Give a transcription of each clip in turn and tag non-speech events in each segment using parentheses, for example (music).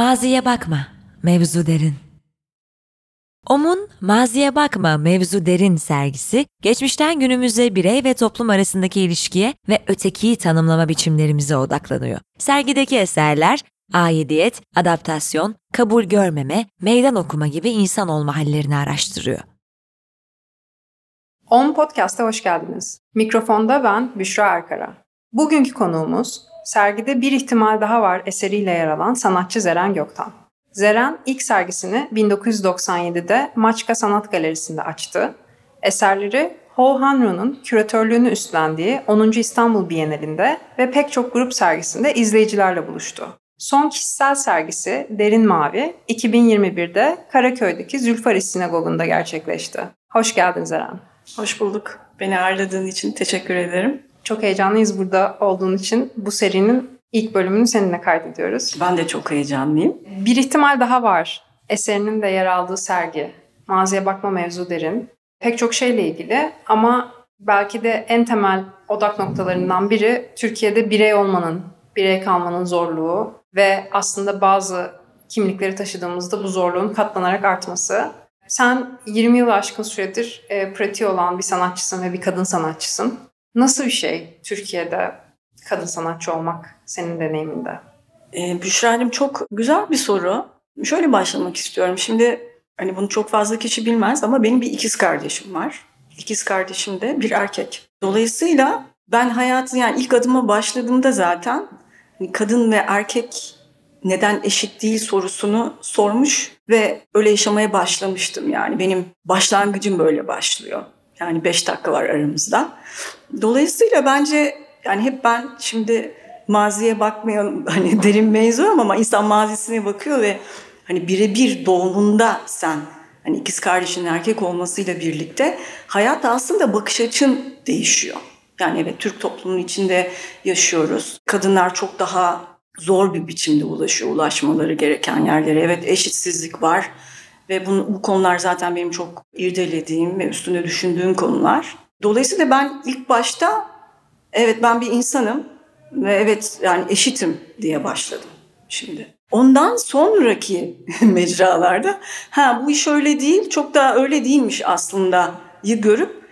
Maziye bakma, mevzu derin. OM'un Maziye Bakma Mevzu Derin sergisi, geçmişten günümüze birey ve toplum arasındaki ilişkiye ve ötekiyi tanımlama biçimlerimize odaklanıyor. Sergideki eserler, aidiyet, adaptasyon, kabul görmeme, meydan okuma gibi insan olma hallerini araştırıyor. On Podcast'a hoş geldiniz. Mikrofonda ben Büşra Erkara. Bugünkü konuğumuz sergide Bir ihtimal Daha Var eseriyle yer alan sanatçı Zeren Göktan. Zeren ilk sergisini 1997'de Maçka Sanat Galerisi'nde açtı. Eserleri Ho Hanro'nun küratörlüğünü üstlendiği 10. İstanbul Bienalinde ve pek çok grup sergisinde izleyicilerle buluştu. Son kişisel sergisi Derin Mavi 2021'de Karaköy'deki Zülfaris Sinagogu'nda gerçekleşti. Hoş geldin Zeren. Hoş bulduk. Beni ağırladığın için teşekkür ederim. Çok heyecanlıyız burada olduğun için. Bu serinin ilk bölümünü seninle kaydediyoruz. Ben de çok heyecanlıyım. Bir ihtimal daha var. Eserinin de yer aldığı sergi. Maziye bakma mevzu derin. Pek çok şeyle ilgili ama belki de en temel odak noktalarından biri Türkiye'de birey olmanın, birey kalmanın zorluğu ve aslında bazı kimlikleri taşıdığımızda bu zorluğun katlanarak artması. Sen 20 yıl aşkın süredir e, pratiği olan bir sanatçısın ve bir kadın sanatçısın. Nasıl bir şey Türkiye'de kadın sanatçı olmak senin deneyiminde? Ee, Büşra'cığım çok güzel bir soru. Şöyle başlamak istiyorum. Şimdi hani bunu çok fazla kişi bilmez ama benim bir ikiz kardeşim var. İkiz kardeşim de bir erkek. Dolayısıyla ben hayatı yani ilk adıma başladığımda zaten kadın ve erkek neden eşit değil sorusunu sormuş ve öyle yaşamaya başlamıştım yani. Benim başlangıcım böyle başlıyor. Yani beş dakika var aramızda. Dolayısıyla bence yani hep ben şimdi maziye bakmayalım (laughs) hani derin mevzu ama insan mazisine bakıyor ve hani birebir doğumunda sen hani ikiz kardeşin erkek olmasıyla birlikte hayat aslında bakış açın değişiyor. Yani evet Türk toplumunun içinde yaşıyoruz. Kadınlar çok daha zor bir biçimde ulaşıyor ulaşmaları gereken yerlere. Evet eşitsizlik var ve bunu, bu konular zaten benim çok irdelediğim ve üstünde düşündüğüm konular. Dolayısıyla ben ilk başta evet ben bir insanım ve evet yani eşitim diye başladım şimdi. Ondan sonraki (laughs) mecralarda ha bu iş öyle değil çok daha öyle değilmiş aslında görüp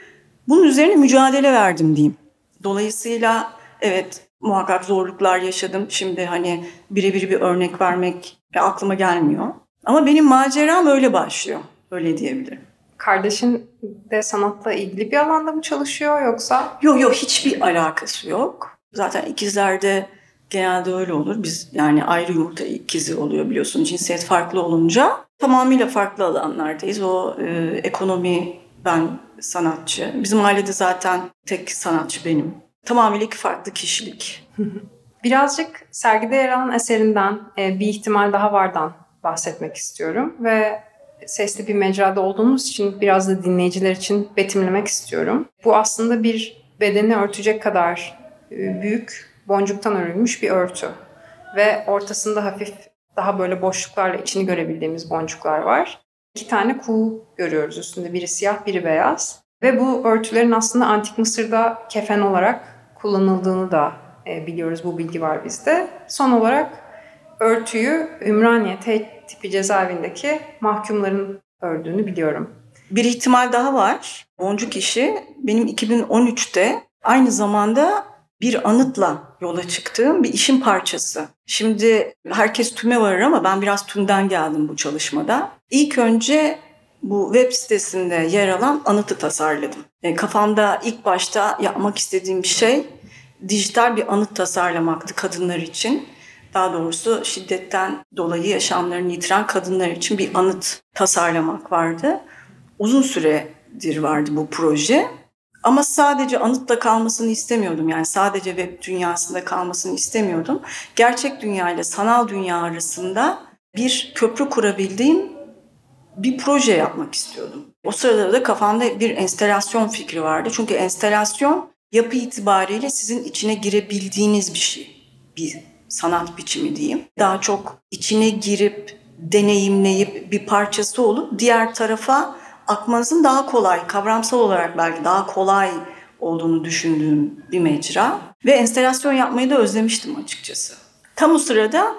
bunun üzerine mücadele verdim diyeyim. Dolayısıyla evet muhakkak zorluklar yaşadım. Şimdi hani birebir bir örnek vermek aklıma gelmiyor. Ama benim maceram öyle başlıyor. Öyle diyebilirim. Kardeşin de sanatla ilgili bir alanda mı çalışıyor yoksa? Yok yok hiçbir alakası yok. Zaten ikizlerde genelde öyle olur. Biz yani ayrı yumurta ikizi oluyor biliyorsun. Cinsiyet farklı olunca tamamıyla farklı alanlardayız. O e, ekonomi, ben sanatçı. Bizim ailede zaten tek sanatçı benim. Tamamıyla iki farklı kişilik. (laughs) Birazcık sergide yer alan eserinden e, bir ihtimal daha vardan bahsetmek istiyorum ve sesli bir mecrada olduğumuz için biraz da dinleyiciler için betimlemek istiyorum. Bu aslında bir bedeni örtecek kadar e, büyük boncuktan örülmüş bir örtü ve ortasında hafif daha böyle boşluklarla içini görebildiğimiz boncuklar var. İki tane kuğu görüyoruz üstünde. Biri siyah, biri beyaz. Ve bu örtülerin aslında Antik Mısır'da kefen olarak kullanıldığını da e, biliyoruz. Bu bilgi var bizde. Son olarak örtüyü Ümraniye tipi cezaevindeki mahkumların ördüğünü biliyorum. Bir ihtimal daha var. Boncuk işi benim 2013'te aynı zamanda bir anıtla yola çıktığım bir işin parçası. Şimdi herkes tüme varır ama ben biraz tümden geldim bu çalışmada. İlk önce bu web sitesinde yer alan anıtı tasarladım. E, kafamda ilk başta yapmak istediğim şey dijital bir anıt tasarlamaktı kadınlar için. Daha doğrusu şiddetten dolayı yaşamlarını yitiren kadınlar için bir anıt tasarlamak vardı. Uzun süredir vardı bu proje. Ama sadece anıtla kalmasını istemiyordum. Yani sadece web dünyasında kalmasını istemiyordum. Gerçek dünya ile sanal dünya arasında bir köprü kurabildiğim bir proje yapmak istiyordum. O sırada da kafamda bir enstelasyon fikri vardı. Çünkü enstelasyon yapı itibariyle sizin içine girebildiğiniz bir şey. Bir sanat biçimi diyeyim. Daha çok içine girip, deneyimleyip bir parçası olup diğer tarafa akmanızın daha kolay, kavramsal olarak belki daha kolay olduğunu düşündüğüm bir mecra. Ve enstelasyon yapmayı da özlemiştim açıkçası. Tam o sırada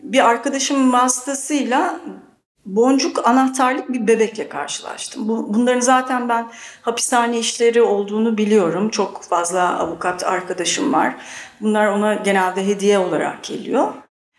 bir arkadaşım vasıtasıyla boncuk anahtarlık bir bebekle karşılaştım. Bu, bunların zaten ben hapishane işleri olduğunu biliyorum. Çok fazla avukat arkadaşım var. Bunlar ona genelde hediye olarak geliyor.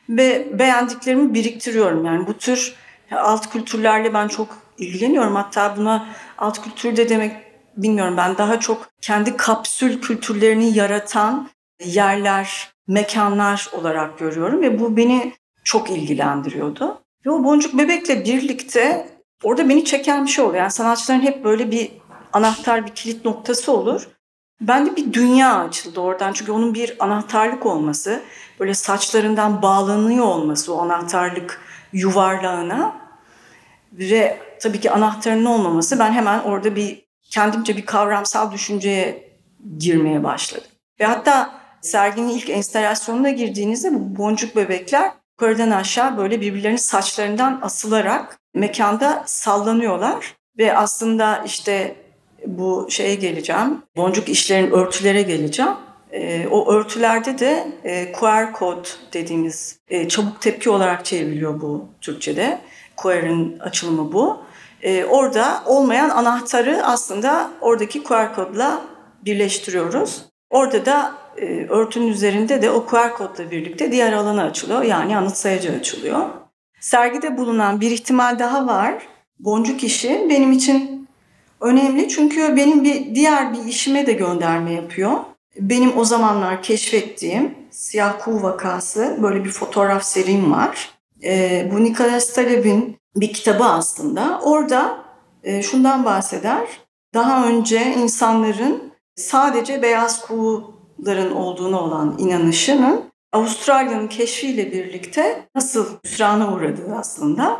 Ve beğendiklerimi biriktiriyorum. Yani bu tür alt kültürlerle ben çok ilgileniyorum. Hatta buna alt kültür de demek bilmiyorum. Ben daha çok kendi kapsül kültürlerini yaratan yerler, mekanlar olarak görüyorum. Ve bu beni çok ilgilendiriyordu. Ve o boncuk bebekle birlikte orada beni çeken bir şey oluyor. Yani sanatçıların hep böyle bir anahtar, bir kilit noktası olur. Bende bir dünya açıldı oradan. Çünkü onun bir anahtarlık olması, böyle saçlarından bağlanıyor olması o anahtarlık yuvarlağına ve tabii ki anahtarının olmaması ben hemen orada bir kendimce bir kavramsal düşünceye girmeye başladım. Ve hatta serginin ilk enstalasyonuna girdiğinizde bu boncuk bebekler yukarıdan aşağı böyle birbirlerinin saçlarından asılarak mekanda sallanıyorlar. Ve aslında işte bu şeye geleceğim, boncuk işlerin örtülere geleceğim. E, o örtülerde de e, QR kod dediğimiz e, çabuk tepki olarak çevriliyor bu Türkçe'de. QR'ın açılımı bu. E, orada olmayan anahtarı aslında oradaki QR kodla birleştiriyoruz. Orada da e, örtünün üzerinde de o QR kodla birlikte diğer alana açılıyor. Yani anıt sayacı açılıyor. Sergide bulunan bir ihtimal daha var. Boncuk işi benim için önemli çünkü benim bir diğer bir işime de gönderme yapıyor. Benim o zamanlar keşfettiğim Siyah Kuğu vakası böyle bir fotoğraf serim var. E, bu Nicholas Taleb'in bir kitabı aslında. Orada e, şundan bahseder. Daha önce insanların sadece beyaz kuğuların olduğuna olan inanışının Avustralya'nın keşfiyle birlikte nasıl hüsrana uğradığı aslında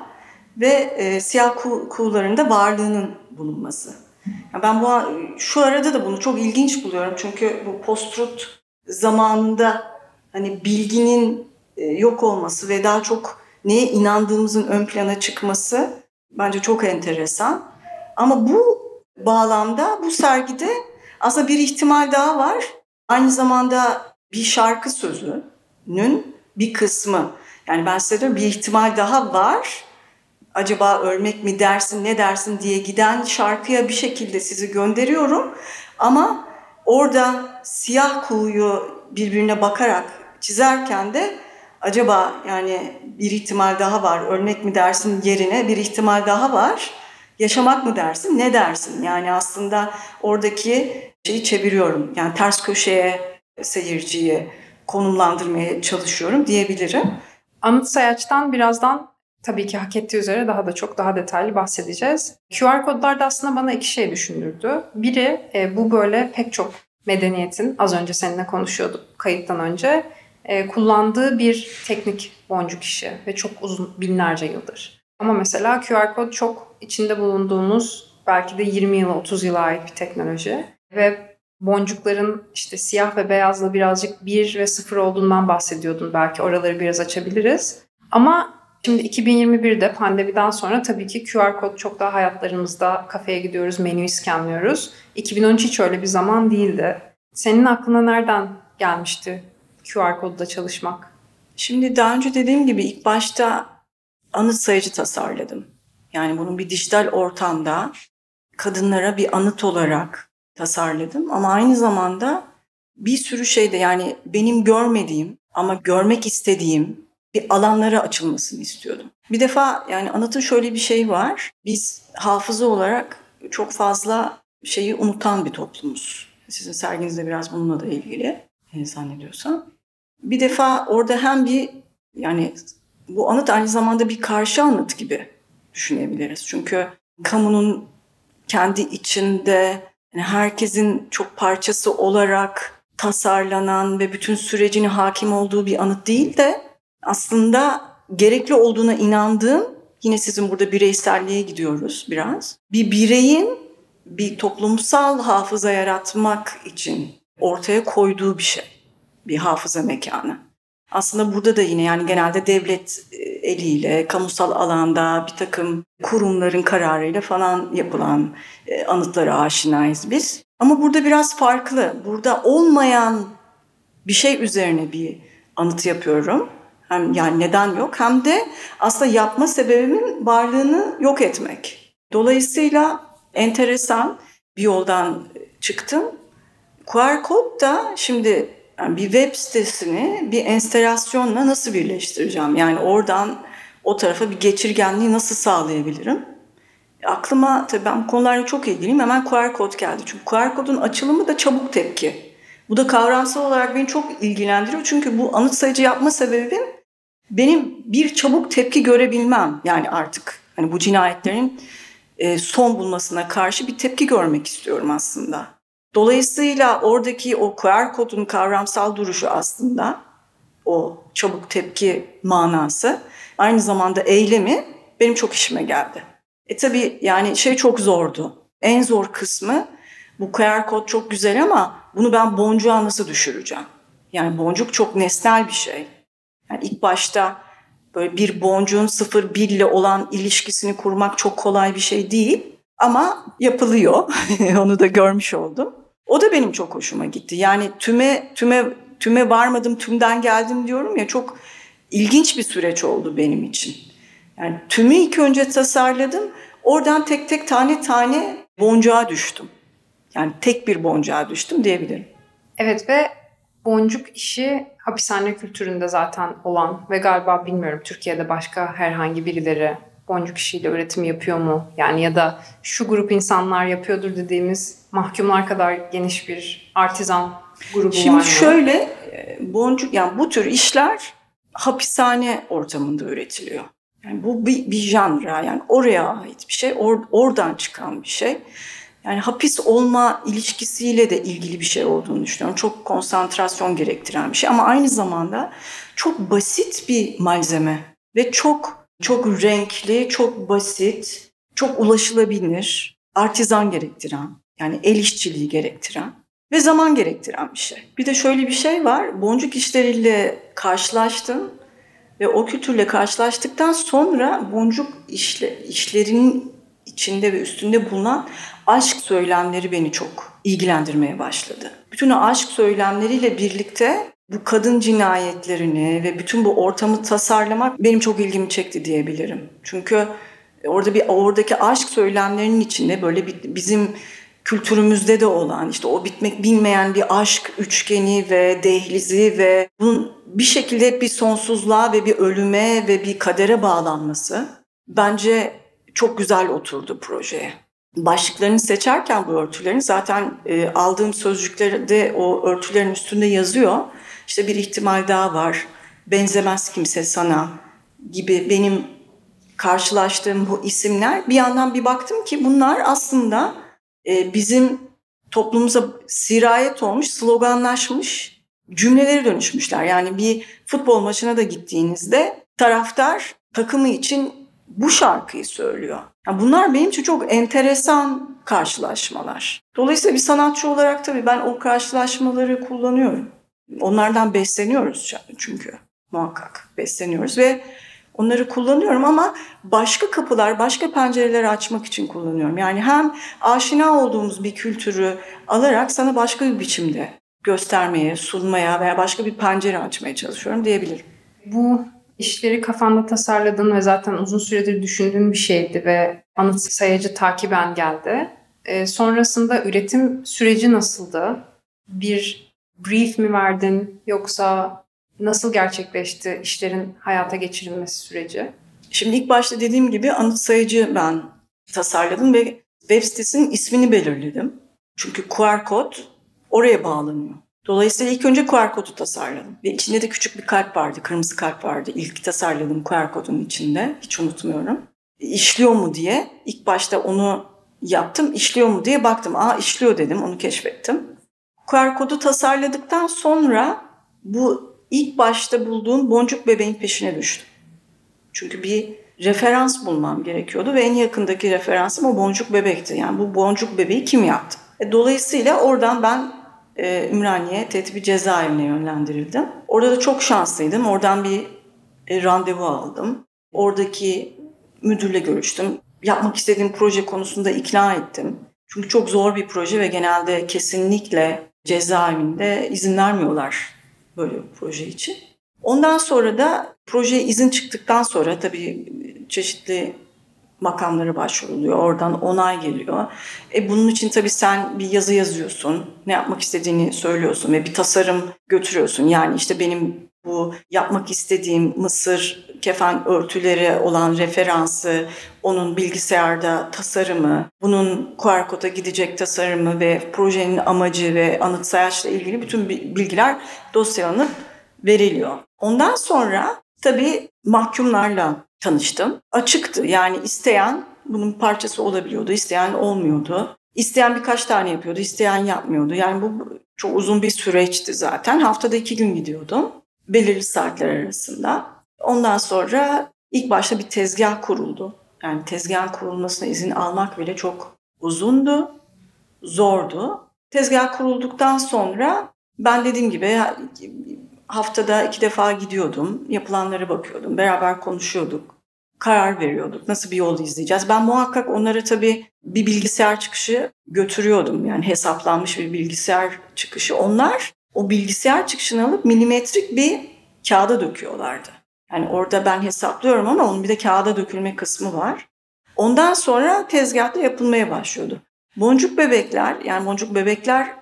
ve e, siyah kuğu, kuğuların da varlığının bulunması. Yani ben bu şu arada da bunu çok ilginç buluyorum çünkü bu post-truth zamanında hani bilginin e, yok olması ve daha çok neye inandığımızın ön plana çıkması bence çok enteresan. Ama bu bağlamda bu sergide aslında bir ihtimal daha var. Aynı zamanda bir şarkı sözünün bir kısmı. Yani ben size diyorum bir ihtimal daha var. Acaba ölmek mi dersin ne dersin diye giden şarkıya bir şekilde sizi gönderiyorum. Ama orada siyah kuğuyu birbirine bakarak çizerken de acaba yani bir ihtimal daha var ölmek mi dersin yerine bir ihtimal daha var yaşamak mı dersin ne dersin yani aslında oradaki şeyi çeviriyorum yani ters köşeye seyirciyi konumlandırmaya çalışıyorum diyebilirim. Anıt Sayaç'tan birazdan tabii ki hak ettiği üzere daha da çok daha detaylı bahsedeceğiz. QR kodlar da aslında bana iki şey düşündürdü. Biri e, bu böyle pek çok medeniyetin az önce seninle konuşuyorduk kayıttan önce e, kullandığı bir teknik boncuk işi ve çok uzun binlerce yıldır. Ama mesela QR kod çok içinde bulunduğumuz belki de 20 yıla 30 yıla ait bir teknoloji ve boncukların işte siyah ve beyazla birazcık bir ve sıfır olduğundan bahsediyordun. Belki oraları biraz açabiliriz. Ama şimdi 2021'de pandemiden sonra tabii ki QR kod çok daha hayatlarımızda. Kafeye gidiyoruz, menüyü scanlıyoruz. 2013 hiç öyle bir zaman değildi. Senin aklına nereden gelmişti QR kodla çalışmak? Şimdi daha önce dediğim gibi ilk başta anıt sayıcı tasarladım. Yani bunun bir dijital ortamda kadınlara bir anıt olarak tasarladım. Ama aynı zamanda bir sürü şeyde yani benim görmediğim ama görmek istediğim bir alanlara açılmasını istiyordum. Bir defa yani anıtın şöyle bir şey var. Biz hafıza olarak çok fazla şeyi unutan bir toplumuz. Sizin serginizde biraz bununla da ilgili zannediyorsam. Bir defa orada hem bir yani bu anıt aynı zamanda bir karşı anıt gibi düşünebiliriz. Çünkü kamunun kendi içinde yani herkesin çok parçası olarak tasarlanan ve bütün sürecine hakim olduğu bir anıt değil de aslında gerekli olduğuna inandığım yine sizin burada bireyselliğe gidiyoruz biraz. Bir bireyin bir toplumsal hafıza yaratmak için ortaya koyduğu bir şey. Bir hafıza mekanı. Aslında burada da yine yani genelde devlet e, eliyle, kamusal alanda bir takım kurumların kararıyla falan yapılan e, anıtlara aşinayız biz. Ama burada biraz farklı. Burada olmayan bir şey üzerine bir anıt yapıyorum. Hem yani neden yok hem de aslında yapma sebebimin varlığını yok etmek. Dolayısıyla enteresan bir yoldan çıktım. QR kod da şimdi yani bir web sitesini bir enstalasyonla nasıl birleştireceğim? Yani oradan o tarafa bir geçirgenliği nasıl sağlayabilirim? Aklıma tabii ben konularla çok ilgiliyim. Hemen QR kod geldi. Çünkü QR kodun açılımı da çabuk tepki. Bu da kavramsal olarak beni çok ilgilendiriyor. Çünkü bu anıt sayıcı yapma sebebim benim bir çabuk tepki görebilmem. Yani artık hani bu cinayetlerin e, son bulmasına karşı bir tepki görmek istiyorum aslında. Dolayısıyla oradaki o QR kodun kavramsal duruşu aslında o çabuk tepki manası aynı zamanda eylemi benim çok işime geldi. E tabii yani şey çok zordu. En zor kısmı bu QR kod çok güzel ama bunu ben boncuğa nasıl düşüreceğim? Yani boncuk çok nesnel bir şey. Yani ilk başta böyle bir boncuğun 0-1 ile olan ilişkisini kurmak çok kolay bir şey değil. Ama yapılıyor. (laughs) Onu da görmüş oldum. O da benim çok hoşuma gitti. Yani tüme tüme tüme varmadım, tümden geldim diyorum ya çok ilginç bir süreç oldu benim için. Yani tümü ilk önce tasarladım. Oradan tek tek tane tane boncuğa düştüm. Yani tek bir boncuğa düştüm diyebilirim. Evet ve boncuk işi hapishane kültüründe zaten olan ve galiba bilmiyorum Türkiye'de başka herhangi birileri boncuk işiyle üretim yapıyor mu? Yani ya da şu grup insanlar yapıyordur dediğimiz mahkumlar kadar geniş bir artizan grubu Şimdi var mı? şöyle e, boncuk yani bu tür işler hapishane ortamında üretiliyor. Yani bu bir, bir janra yani oraya ait bir şey, or, oradan çıkan bir şey. Yani hapis olma ilişkisiyle de ilgili bir şey olduğunu düşünüyorum. Çok konsantrasyon gerektiren bir şey ama aynı zamanda çok basit bir malzeme ve çok çok renkli, çok basit, çok ulaşılabilir, artizan gerektiren, yani el işçiliği gerektiren ve zaman gerektiren bir şey. Bir de şöyle bir şey var, boncuk işleriyle karşılaştım ve o kültürle karşılaştıktan sonra boncuk işle, işlerinin içinde ve üstünde bulunan aşk söylemleri beni çok ilgilendirmeye başladı. Bütün o aşk söylemleriyle birlikte bu kadın cinayetlerini ve bütün bu ortamı tasarlamak benim çok ilgimi çekti diyebilirim. Çünkü orada bir oradaki aşk söylemlerinin içinde böyle bir, bizim kültürümüzde de olan işte o bitmek bilmeyen bir aşk üçgeni ve dehlizi ve bunun bir şekilde bir sonsuzluğa ve bir ölüme ve bir kadere bağlanması bence çok güzel oturdu projeye. Başlıklarını seçerken bu örtülerin zaten e, aldığım sözcüklerde o örtülerin üstünde yazıyor. İşte bir ihtimal daha var. Benzemez kimse sana gibi benim karşılaştığım bu isimler bir yandan bir baktım ki bunlar aslında e, bizim toplumumuza sirayet olmuş, sloganlaşmış cümleleri dönüşmüşler. Yani bir futbol maçına da gittiğinizde taraftar takımı için bu şarkıyı söylüyor. Yani bunlar benim için çok enteresan karşılaşmalar. Dolayısıyla bir sanatçı olarak tabii ben o karşılaşmaları kullanıyorum. Onlardan besleniyoruz çünkü muhakkak besleniyoruz ve onları kullanıyorum ama başka kapılar, başka pencereleri açmak için kullanıyorum. Yani hem aşina olduğumuz bir kültürü alarak sana başka bir biçimde göstermeye, sunmaya veya başka bir pencere açmaya çalışıyorum diyebilirim. Bu işleri kafanda tasarladığın ve zaten uzun süredir düşündüğün bir şeydi ve anıt sayacı takiben geldi. E, sonrasında üretim süreci nasıldı? Bir brief mi verdin yoksa nasıl gerçekleşti işlerin hayata geçirilmesi süreci? Şimdi ilk başta dediğim gibi anıt sayıcı ben tasarladım ve web sitesinin ismini belirledim. Çünkü QR kod oraya bağlanıyor. Dolayısıyla ilk önce QR kodu tasarladım. Ve içinde de küçük bir kalp vardı, kırmızı kalp vardı. İlk tasarladığım QR kodun içinde. Hiç unutmuyorum. İşliyor mu diye ilk başta onu yaptım. İşliyor mu diye baktım. Aa işliyor dedim, onu keşfettim. QR kodu tasarladıktan sonra bu ilk başta bulduğum boncuk bebeğin peşine düştüm. Çünkü bir referans bulmam gerekiyordu ve en yakındaki referansım o boncuk bebekti. Yani bu boncuk bebeği kim yaptı? E, dolayısıyla oradan ben e, Ümraniye Tetibi Cezaevine yönlendirildim. Orada da çok şanslıydım. Oradan bir e, randevu aldım. Oradaki müdürle görüştüm. Yapmak istediğim proje konusunda ikna ettim. Çünkü çok zor bir proje ve genelde kesinlikle cezaevinde izin vermiyorlar böyle bir proje için. Ondan sonra da proje izin çıktıktan sonra tabii çeşitli makamlara başvuruluyor. Oradan onay geliyor. E bunun için tabii sen bir yazı yazıyorsun. Ne yapmak istediğini söylüyorsun ve bir tasarım götürüyorsun. Yani işte benim bu yapmak istediğim Mısır kefen örtüleri olan referansı, onun bilgisayarda tasarımı, bunun QR'koda gidecek tasarımı ve projenin amacı ve anıt sayaçla ilgili bütün bilgiler dosyalanıp veriliyor. Ondan sonra tabii mahkumlarla tanıştım. Açıktı yani isteyen bunun parçası olabiliyordu, isteyen olmuyordu. İsteyen birkaç tane yapıyordu, isteyen yapmıyordu. Yani bu çok uzun bir süreçti zaten. Haftada iki gün gidiyordum belirli saatler arasında. Ondan sonra ilk başta bir tezgah kuruldu. Yani tezgahın kurulmasına izin almak bile çok uzundu, zordu. Tezgah kurulduktan sonra ben dediğim gibi haftada iki defa gidiyordum, yapılanlara bakıyordum, beraber konuşuyorduk, karar veriyorduk, nasıl bir yol izleyeceğiz. Ben muhakkak onlara tabii bir bilgisayar çıkışı götürüyordum. Yani hesaplanmış bir bilgisayar çıkışı. Onlar o bilgisayar çıkışını alıp milimetrik bir kağıda döküyorlardı. Yani orada ben hesaplıyorum ama onun bir de kağıda dökülme kısmı var. Ondan sonra tezgahta yapılmaya başlıyordu. Boncuk bebekler, yani boncuk bebekler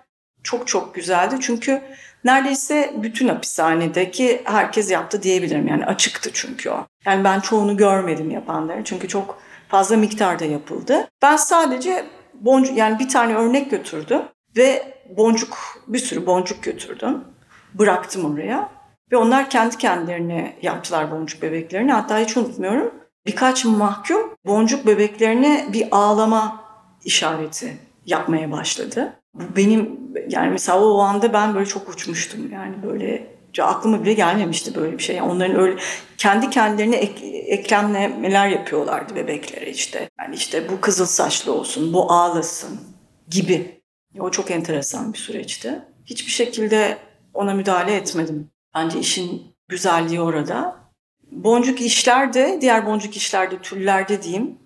çok çok güzeldi. Çünkü neredeyse bütün hapishanedeki herkes yaptı diyebilirim. Yani açıktı çünkü o. Yani ben çoğunu görmedim yapanları. Çünkü çok fazla miktarda yapıldı. Ben sadece boncuk yani bir tane örnek götürdüm ve boncuk bir sürü boncuk götürdüm. Bıraktım oraya. Ve onlar kendi kendilerine yaptılar boncuk bebeklerini. Hatta hiç unutmuyorum. Birkaç mahkum boncuk bebeklerine bir ağlama işareti yapmaya başladı. Bu benim yani mesela o anda ben böyle çok uçmuştum. Yani böyle aklıma bile gelmemişti böyle bir şey. Yani onların öyle kendi kendilerine ek, eklemlemeler yapıyorlardı bebeklere işte. Yani işte bu kızıl saçlı olsun, bu ağlasın gibi. O çok enteresan bir süreçti. Hiçbir şekilde ona müdahale etmedim. Bence işin güzelliği orada. Boncuk işlerde, diğer boncuk işlerde, tüllerde diyeyim,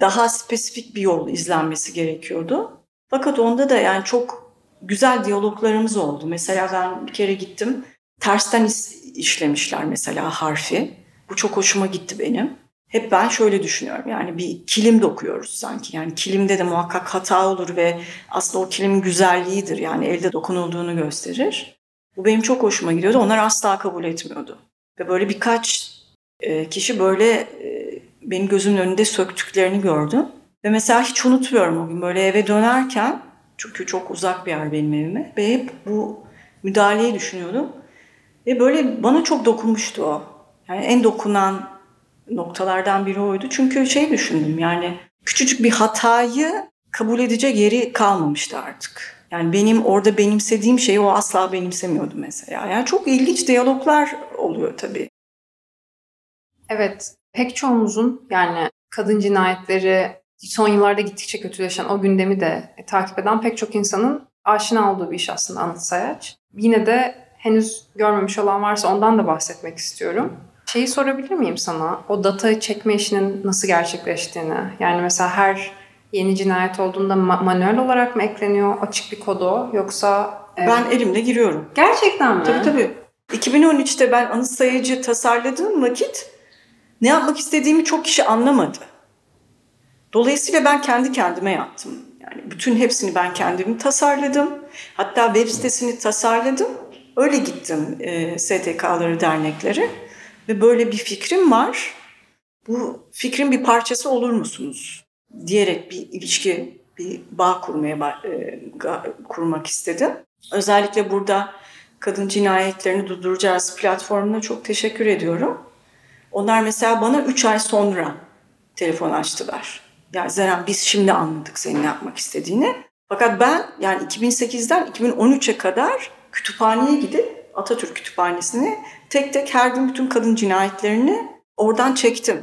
daha spesifik bir yol izlenmesi gerekiyordu. Fakat onda da yani çok güzel diyaloglarımız oldu. Mesela ben bir kere gittim, tersten işlemişler mesela harfi. Bu çok hoşuma gitti benim. Hep ben şöyle düşünüyorum yani bir kilim dokuyoruz sanki. Yani kilimde de muhakkak hata olur ve aslında o kilimin güzelliğidir. Yani elde dokunulduğunu gösterir. Bu benim çok hoşuma gidiyordu. Onlar asla kabul etmiyordu. Ve böyle birkaç e, kişi böyle e, benim gözümün önünde söktüklerini gördüm. Ve mesela hiç unutmuyorum o gün böyle eve dönerken çünkü çok uzak bir yer benim evime ve hep bu müdahaleyi düşünüyordum. Ve böyle bana çok dokunmuştu o. Yani en dokunan noktalardan biri oydu. Çünkü şey düşündüm yani küçücük bir hatayı kabul edecek yeri kalmamıştı artık. Yani benim orada benimsediğim şeyi o asla benimsemiyordu mesela. Yani çok ilginç diyaloglar oluyor tabii. Evet, pek çoğumuzun yani kadın cinayetleri son yıllarda gittikçe kötüleşen o gündemi de takip eden pek çok insanın aşina olduğu bir iş aslında Anıt Sayaç. Yine de henüz görmemiş olan varsa ondan da bahsetmek istiyorum. Şeyi sorabilir miyim sana? O data çekme işinin nasıl gerçekleştiğini. Yani mesela her yeni cinayet olduğunda ma- manuel olarak mı ekleniyor açık bir kodu yoksa... E... Ben elimle giriyorum. Gerçekten mi? Tabii tabii. 2013'te ben anı sayıcı tasarladığım vakit ne yapmak istediğimi çok kişi anlamadı. Dolayısıyla ben kendi kendime yaptım. Yani bütün hepsini ben kendimi tasarladım. Hatta web sitesini tasarladım. Öyle gittim e, STK'ları, dernekleri. Ve böyle bir fikrim var. Bu fikrin bir parçası olur musunuz? Diyerek bir ilişki, bir bağ kurmaya e, kurmak istedim. Özellikle burada kadın cinayetlerini durduracağız platformuna çok teşekkür ediyorum. Onlar mesela bana 3 ay sonra telefon açtılar. Ya Zeren biz şimdi anladık senin ne yapmak istediğini. Fakat ben yani 2008'den 2013'e kadar kütüphaneye gidip Atatürk Kütüphanesi'ne tek tek her gün bütün kadın cinayetlerini oradan çektim.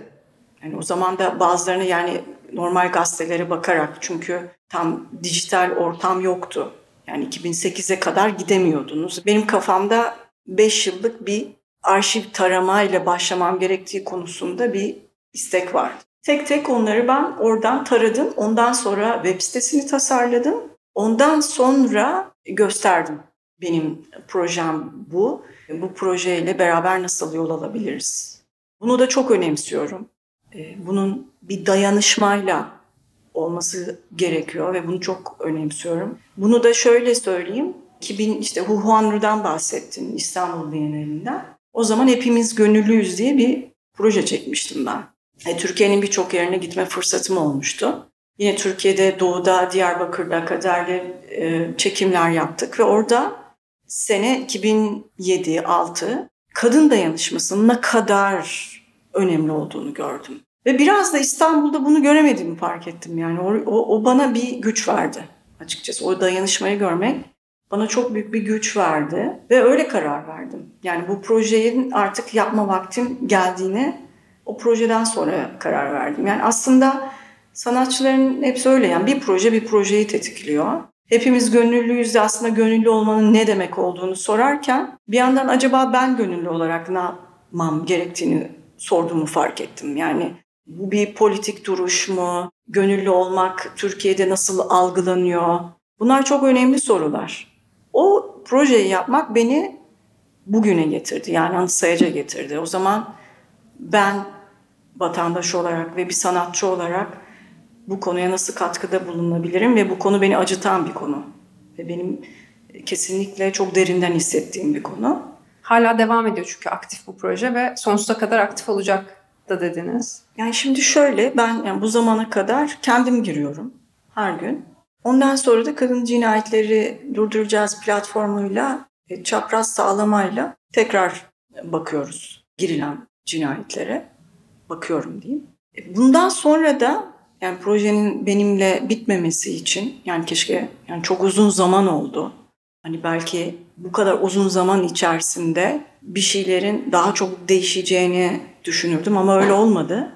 Yani o zaman da bazılarını yani normal gazetelere bakarak çünkü tam dijital ortam yoktu. Yani 2008'e kadar gidemiyordunuz. Benim kafamda 5 yıllık bir arşiv taramayla başlamam gerektiği konusunda bir istek vardı. Tek tek onları ben oradan taradım. Ondan sonra web sitesini tasarladım. Ondan sonra gösterdim benim projem bu. Bu projeyle beraber nasıl yol alabiliriz? Bunu da çok önemsiyorum. E, bunun bir dayanışmayla olması gerekiyor ve bunu çok önemsiyorum. Bunu da şöyle söyleyeyim. 2000 işte Huhuanru'dan bahsettin İstanbul Bienalinden. O zaman hepimiz gönüllüyüz diye bir proje çekmiştim ben. E, Türkiye'nin birçok yerine gitme fırsatım olmuştu. Yine Türkiye'de Doğu'da, Diyarbakır'da kaderle e, çekimler yaptık ve orada sene 2007-6 kadın dayanışmasının ne kadar önemli olduğunu gördüm. Ve biraz da İstanbul'da bunu göremediğimi fark ettim. Yani o, o, o bana bir güç verdi açıkçası. O dayanışmayı görmek bana çok büyük bir güç verdi ve öyle karar verdim. Yani bu projenin artık yapma vaktim geldiğini o projeden sonra karar verdim. Yani aslında sanatçıların hepsi öyle yani bir proje bir projeyi tetikliyor. Hepimiz gönüllüyüz de aslında gönüllü olmanın ne demek olduğunu sorarken bir yandan acaba ben gönüllü olarak ne yapmam gerektiğini sorduğumu fark ettim. Yani bu bir politik duruş mu? Gönüllü olmak Türkiye'de nasıl algılanıyor? Bunlar çok önemli sorular. O projeyi yapmak beni bugüne getirdi. Yani Anıtsayac'a getirdi. O zaman ben vatandaş olarak ve bir sanatçı olarak bu konuya nasıl katkıda bulunabilirim ve bu konu beni acıtan bir konu. Ve benim kesinlikle çok derinden hissettiğim bir konu. Hala devam ediyor çünkü aktif bu proje ve sonsuza kadar aktif olacak da dediniz. Yani şimdi şöyle ben yani bu zamana kadar kendim giriyorum her gün. Ondan sonra da kadın cinayetleri durduracağız platformuyla e, çapraz sağlamayla tekrar bakıyoruz girilen cinayetlere. Bakıyorum diyeyim. E, bundan sonra da yani projenin benimle bitmemesi için yani keşke yani çok uzun zaman oldu. Hani belki bu kadar uzun zaman içerisinde bir şeylerin daha çok değişeceğini düşünürdüm ama öyle olmadı.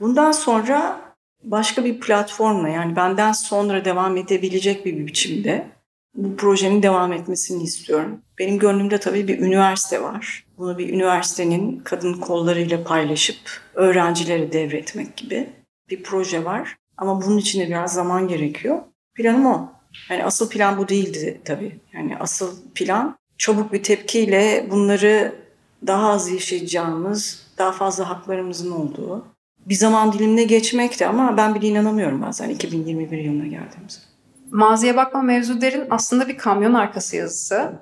Bundan sonra başka bir platformla yani benden sonra devam edebilecek bir biçimde bu projenin devam etmesini istiyorum. Benim gönlümde tabii bir üniversite var. Bunu bir üniversitenin kadın kollarıyla paylaşıp öğrencilere devretmek gibi bir proje var. Ama bunun için de biraz zaman gerekiyor. Planım o. Yani asıl plan bu değildi tabii. Yani asıl plan çabuk bir tepkiyle bunları daha az yaşayacağımız, daha fazla haklarımızın olduğu bir zaman dilimine geçmekti ama ben bile inanamıyorum bazen 2021 yılına geldiğimiz. Maziye bakma mevzu derin aslında bir kamyon arkası yazısı.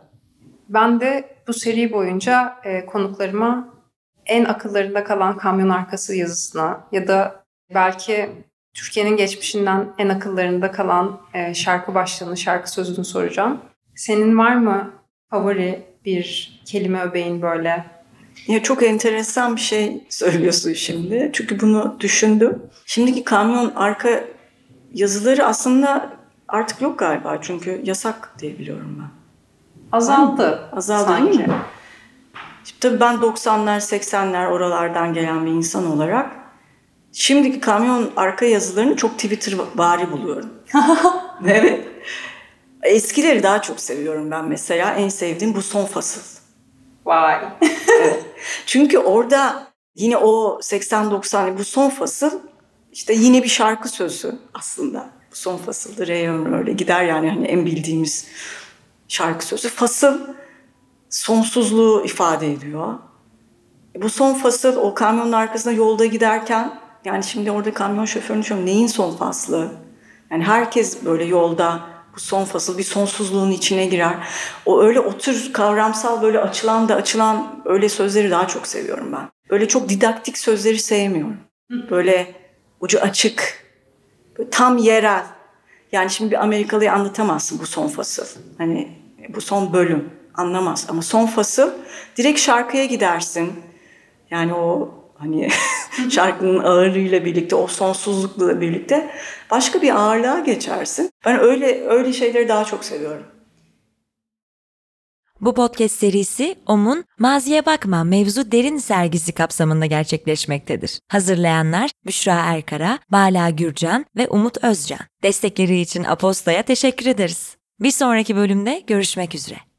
Ben de bu seri boyunca e, konuklarıma en akıllarında kalan kamyon arkası yazısına ya da belki Türkiye'nin geçmişinden en akıllarında kalan e, şarkı başlığını, şarkı sözünü soracağım. Senin var mı favori bir kelime öbeğin böyle? Ya çok enteresan bir şey söylüyorsun şimdi. Çünkü bunu düşündüm. Şimdiki kamyon arka yazıları aslında artık yok galiba. Çünkü yasak diye biliyorum ben. Azaldı. Azaldı sanki. değil mi? Şimdi tabii ben 90'lar 80'ler oralardan gelen bir insan olarak şimdiki kamyon arka yazılarını çok Twitter bari buluyorum. (laughs) evet. Eskileri daha çok seviyorum ben mesela. En sevdiğim bu son fasıl. Vay. evet. (laughs) Çünkü orada yine o 80-90 bu son fasıl işte yine bir şarkı sözü aslında. Bu son fasıldır Reyhan öyle gider yani hani en bildiğimiz şarkı sözü. Fasıl sonsuzluğu ifade ediyor. Bu son fasıl o kamyonun arkasında yolda giderken yani şimdi orada kamyon şoförünü düşünüyorum neyin son faslı? Yani herkes böyle yolda bu son fasıl bir sonsuzluğun içine girer. O öyle otur kavramsal böyle açılan da açılan öyle sözleri daha çok seviyorum ben. Böyle çok didaktik sözleri sevmiyorum. Böyle ucu açık, böyle tam yerel. Yani şimdi bir Amerikalı'ya anlatamazsın bu son fasıl. Hani bu son bölüm anlamaz. Ama son fasıl direkt şarkıya gidersin. Yani o hani (laughs) şarkının ağırlığıyla birlikte, o sonsuzlukla birlikte başka bir ağırlığa geçersin. Ben öyle öyle şeyleri daha çok seviyorum. Bu podcast serisi OM'un Maziye Bakma Mevzu Derin sergisi kapsamında gerçekleşmektedir. Hazırlayanlar Büşra Erkara, Bala Gürcan ve Umut Özcan. Destekleri için Aposta'ya teşekkür ederiz. Bir sonraki bölümde görüşmek üzere.